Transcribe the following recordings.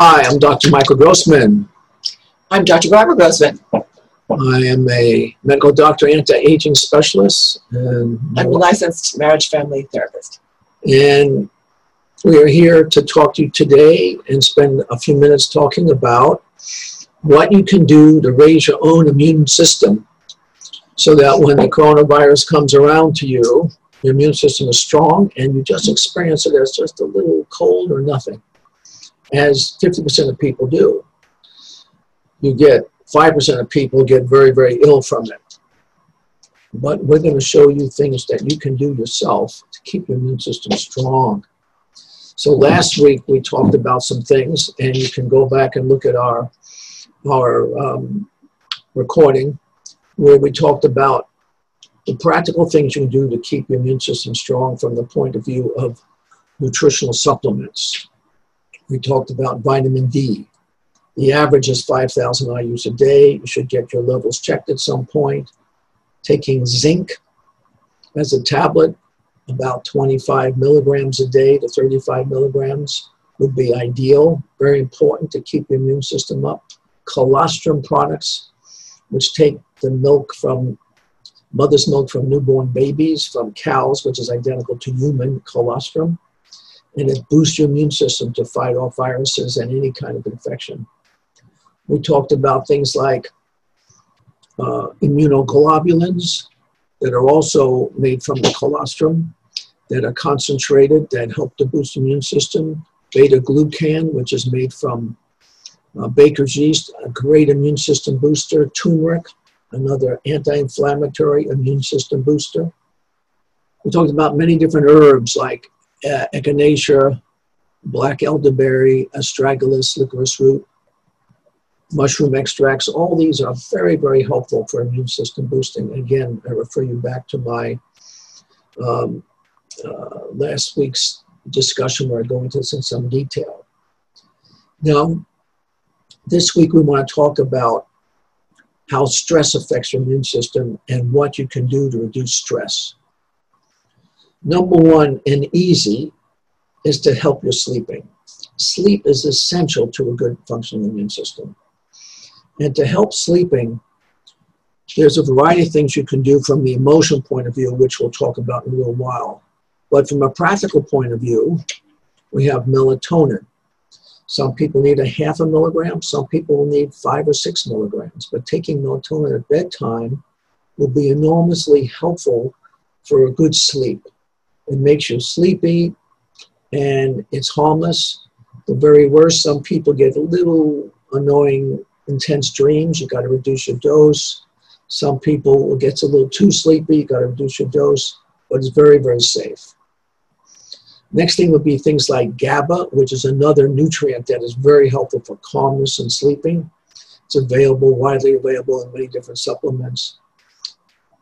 Hi, I'm Dr. Michael Grossman. I'm Dr. Barbara Grossman. I am a medical doctor, anti-aging specialist, and I'm a licensed marriage family therapist. and we are here to talk to you today and spend a few minutes talking about what you can do to raise your own immune system so that when the coronavirus comes around to you, your immune system is strong and you just experience it as just a little cold or nothing, as 50% of people do. You get 5% of people get very, very ill from it. But we're going to show you things that you can do yourself to keep your immune system strong. So last week we talked about some things, and you can go back and look at our our um, recording where we talked about the practical things you can do to keep your immune system strong from the point of view of nutritional supplements. We talked about vitamin D. The average is 5,000 IUs a day. You should get your levels checked at some point. Taking zinc as a tablet, about 25 milligrams a day to 35 milligrams would be ideal. Very important to keep your immune system up. Colostrum products, which take the milk from mother's milk from newborn babies, from cows, which is identical to human colostrum, and it boosts your immune system to fight off viruses and any kind of infection. We talked about things like uh, immunoglobulins that are also made from the colostrum that are concentrated that help to boost the immune system. Beta glucan, which is made from uh, baker's yeast, a great immune system booster. Turmeric, another anti-inflammatory immune system booster. We talked about many different herbs like uh, echinacea, black elderberry, astragalus, licorice root, mushroom extracts. All these are very, very helpful for immune system boosting. Again, I refer you back to my um, uh, last week's discussion where I go into this in some detail. Now, this week we want to talk about how stress affects your immune system and what you can do to reduce stress. Number one, and easy, is to help your sleeping. Sleep is essential to a good functioning immune system. And to help sleeping, there's a variety of things you can do from the emotion point of view, which we'll talk about in a little while. But from a practical point of view, we have melatonin. Some people need a half a milligram, some people will need five or six milligrams. But taking melatonin at bedtime will be enormously helpful for a good sleep. It makes you sleepy and it's harmless. The very worst, some people get a little annoying, intense dreams. You got to reduce your dose. Some people gets a little too sleepy. You got to reduce your dose, but it's very, very safe. Next thing would be things like GABA, which is another nutrient that is very helpful for calmness and sleeping. It's available, widely available in many different supplements.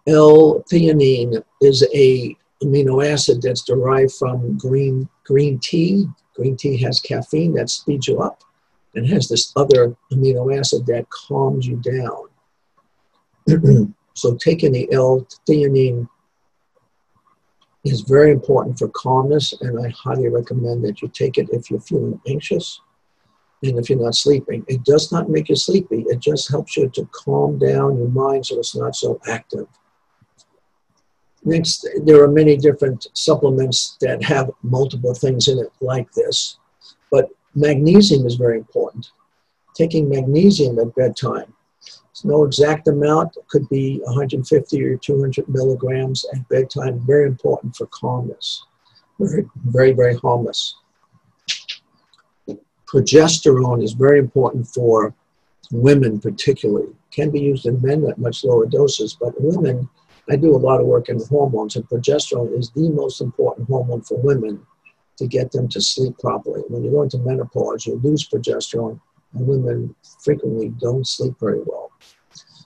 L-theanine is a amino acid that's derived from green green tea. Green tea has caffeine that speeds you up and has this other amino acid that calms you down. so taking the L-theanine is very important for calmness, and I highly recommend that you take it if you're feeling anxious and if you're not sleeping. It does not make you sleepy, it just helps you to calm down your mind so it's not so active. Next, there are many different supplements that have multiple things in it like this, but magnesium is very important. Taking magnesium at bedtime no exact amount. It could be 150 or 200 milligrams at bedtime. Very important for calmness. Very, very, very harmless. Progesterone is very important for women, particularly. Can be used in men at much lower doses, but women, I do a lot of work in hormones, and progesterone is the most important hormone for women to get them to sleep properly. When you go into menopause, you lose progesterone, and women frequently don't sleep very well.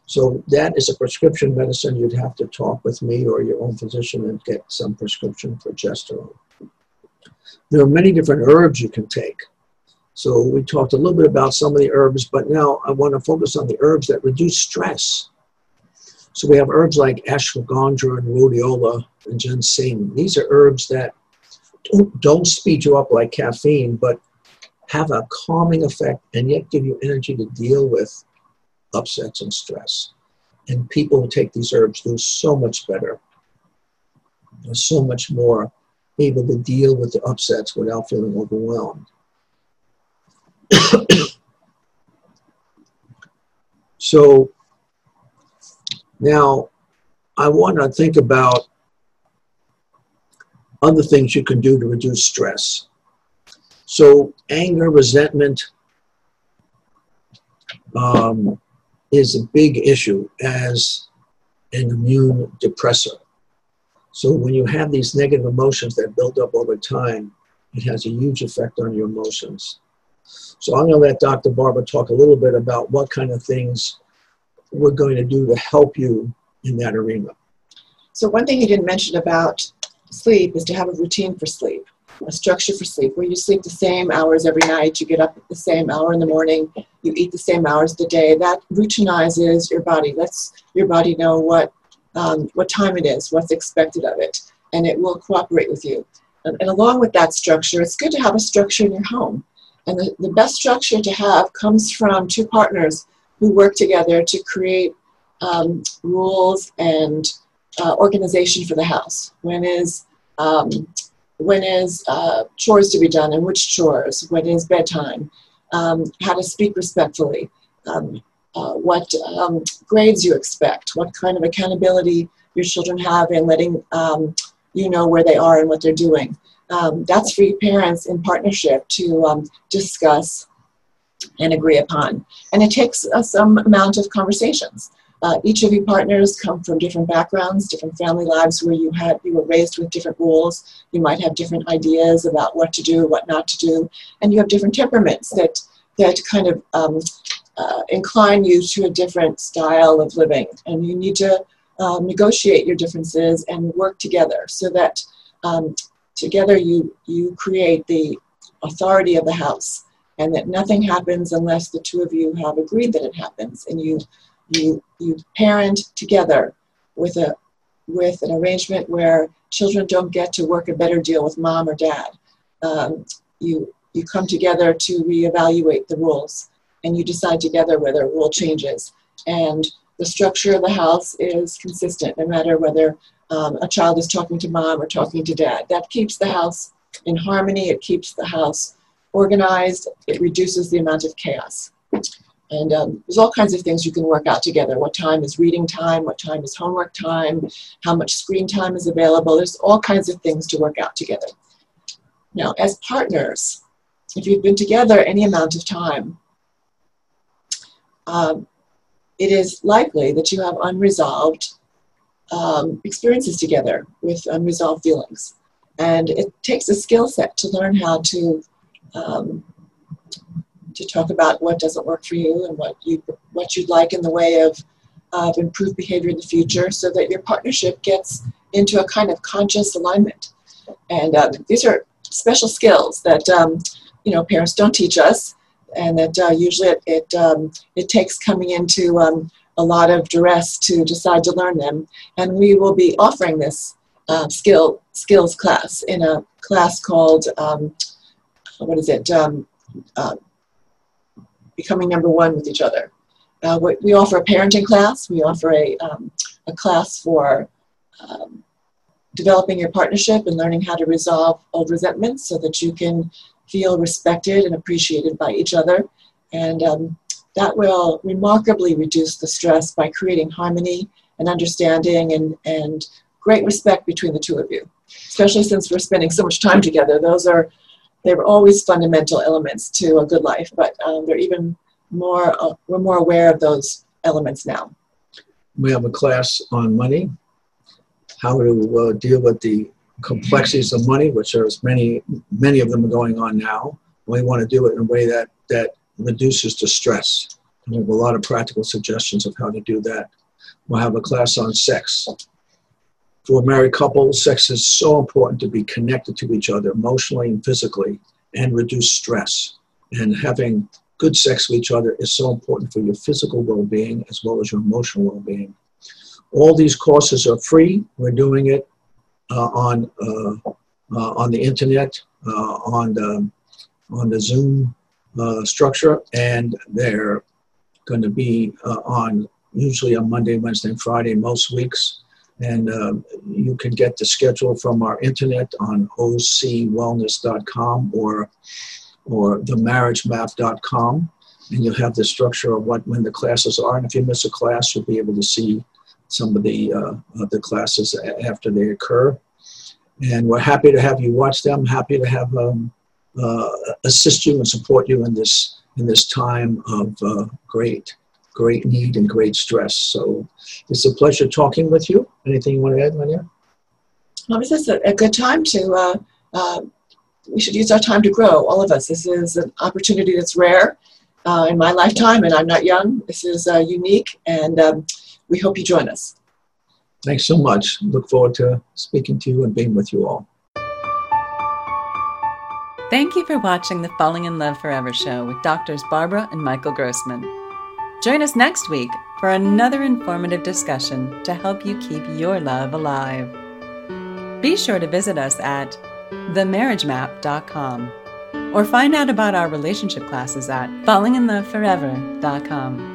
So that is a prescription medicine. You'd have to talk with me or your own physician and get some prescription progesterone. There are many different herbs you can take. So we talked a little bit about some of the herbs, but now I want to focus on the herbs that reduce stress. So we have herbs like ashwagandha and rhodiola and ginseng. These are herbs that don't, don't speed you up like caffeine, but have a calming effect and yet give you energy to deal with upsets and stress. And people who take these herbs do so much better. They're so much more able to deal with the upsets without feeling overwhelmed. so now I want to think about other things you can do to reduce stress. So, anger, resentment um, is a big issue as an immune depressor. So, when you have these negative emotions that build up over time, it has a huge effect on your emotions. So, I'm going to let Dr. Barbara talk a little bit about what kind of things we're going to do to help you in that arena. So, one thing you didn't mention about sleep is to have a routine for sleep, a structure for sleep, where you sleep the same hours every night, you get up at the same hour in the morning, you eat the same hours of the day. That routinizes your body, lets your body know what, um, what time it is, what's expected of it, and it will cooperate with you. And, and along with that structure, it's good to have a structure in your home. And the, the best structure to have comes from two partners who work together to create um, rules and uh, organization for the house. When is um, when is uh, chores to be done and which chores? When is bedtime? Um, how to speak respectfully? Um, uh, what um, grades you expect? What kind of accountability your children have in letting um, you know where they are and what they're doing? That's for parents in partnership to discuss and agree upon. And it takes uh, some amount of conversations. Uh, each of you partners come from different backgrounds, different family lives where you had you were raised with different rules. You might have different ideas about what to do, what not to do, and you have different temperaments that that kind of um, uh, incline you to a different style of living. And you need to um, negotiate your differences and work together so that um, together you you create the authority of the house, and that nothing happens unless the two of you have agreed that it happens, and you you you parent together with a with an arrangement where children don't get to work a better deal with mom or dad. Um, you you come together to reevaluate the rules, and you decide together whether a rule changes. And the structure of the house is consistent, no matter whether um, a child is talking to mom or talking to dad. That keeps the house in harmony. It keeps the house organized. It reduces the amount of chaos. And um, there's all kinds of things you can work out together. What time is reading time? What time is homework time? How much screen time is available? There's all kinds of things to work out together. Now, as partners, if you've been together any amount of time, um, it is likely that you have unresolved um, experiences together with unresolved feelings. And it takes a skill set to learn how to um, to talk about what doesn't work for you and what you what you'd like in the way of of improved behavior in the future, so that your partnership gets into a kind of conscious alignment. And um, these are special skills that um, you know parents don't teach us, and that uh, usually it it, um, it takes coming into um, a lot of duress to decide to learn them. And we will be offering this uh, skill skills class in a class called um, what is it? Um, uh, becoming number one with each other. Uh, we offer a parenting class. We offer a, um, a class for um, developing your partnership and learning how to resolve old resentments so that you can feel respected and appreciated by each other. And um, that will remarkably reduce the stress by creating harmony and understanding and, and great respect between the two of you. Especially since we're spending so much time together, those are they were always fundamental elements to a good life, but um, they're even more, uh, we're more aware of those elements now. We have a class on money, how to uh, deal with the complexities of money, which there's many, many of them going on now. We want to do it in a way that, that reduces the stress. And we have a lot of practical suggestions of how to do that. We'll have a class on sex. For a married couples, sex is so important to be connected to each other emotionally and physically and reduce stress. And having good sex with each other is so important for your physical well being as well as your emotional well being. All these courses are free. We're doing it uh, on, uh, uh, on the internet, uh, on, the, on the Zoom uh, structure, and they're going to be uh, on usually on Monday, Wednesday, and Friday most weeks. And um, you can get the schedule from our internet on ocwellness.com or, or themarriagemap.com. And you'll have the structure of what when the classes are. And if you miss a class, you'll be able to see some of the, uh, the classes after they occur. And we're happy to have you watch them, happy to have um, uh, assist you and support you in this, in this time of uh, great great need and great stress. So it's a pleasure talking with you. Anything you want to add, Manya? Well, this is a, a good time to, uh, uh, we should use our time to grow, all of us. This is an opportunity that's rare uh, in my lifetime, and I'm not young. This is uh, unique, and um, we hope you join us. Thanks so much. Look forward to speaking to you and being with you all. Thank you for watching the Falling in Love Forever show with doctors Barbara and Michael Grossman. Join us next week for another informative discussion to help you keep your love alive. Be sure to visit us at themarriagemap.com or find out about our relationship classes at fallinginloveforever.com.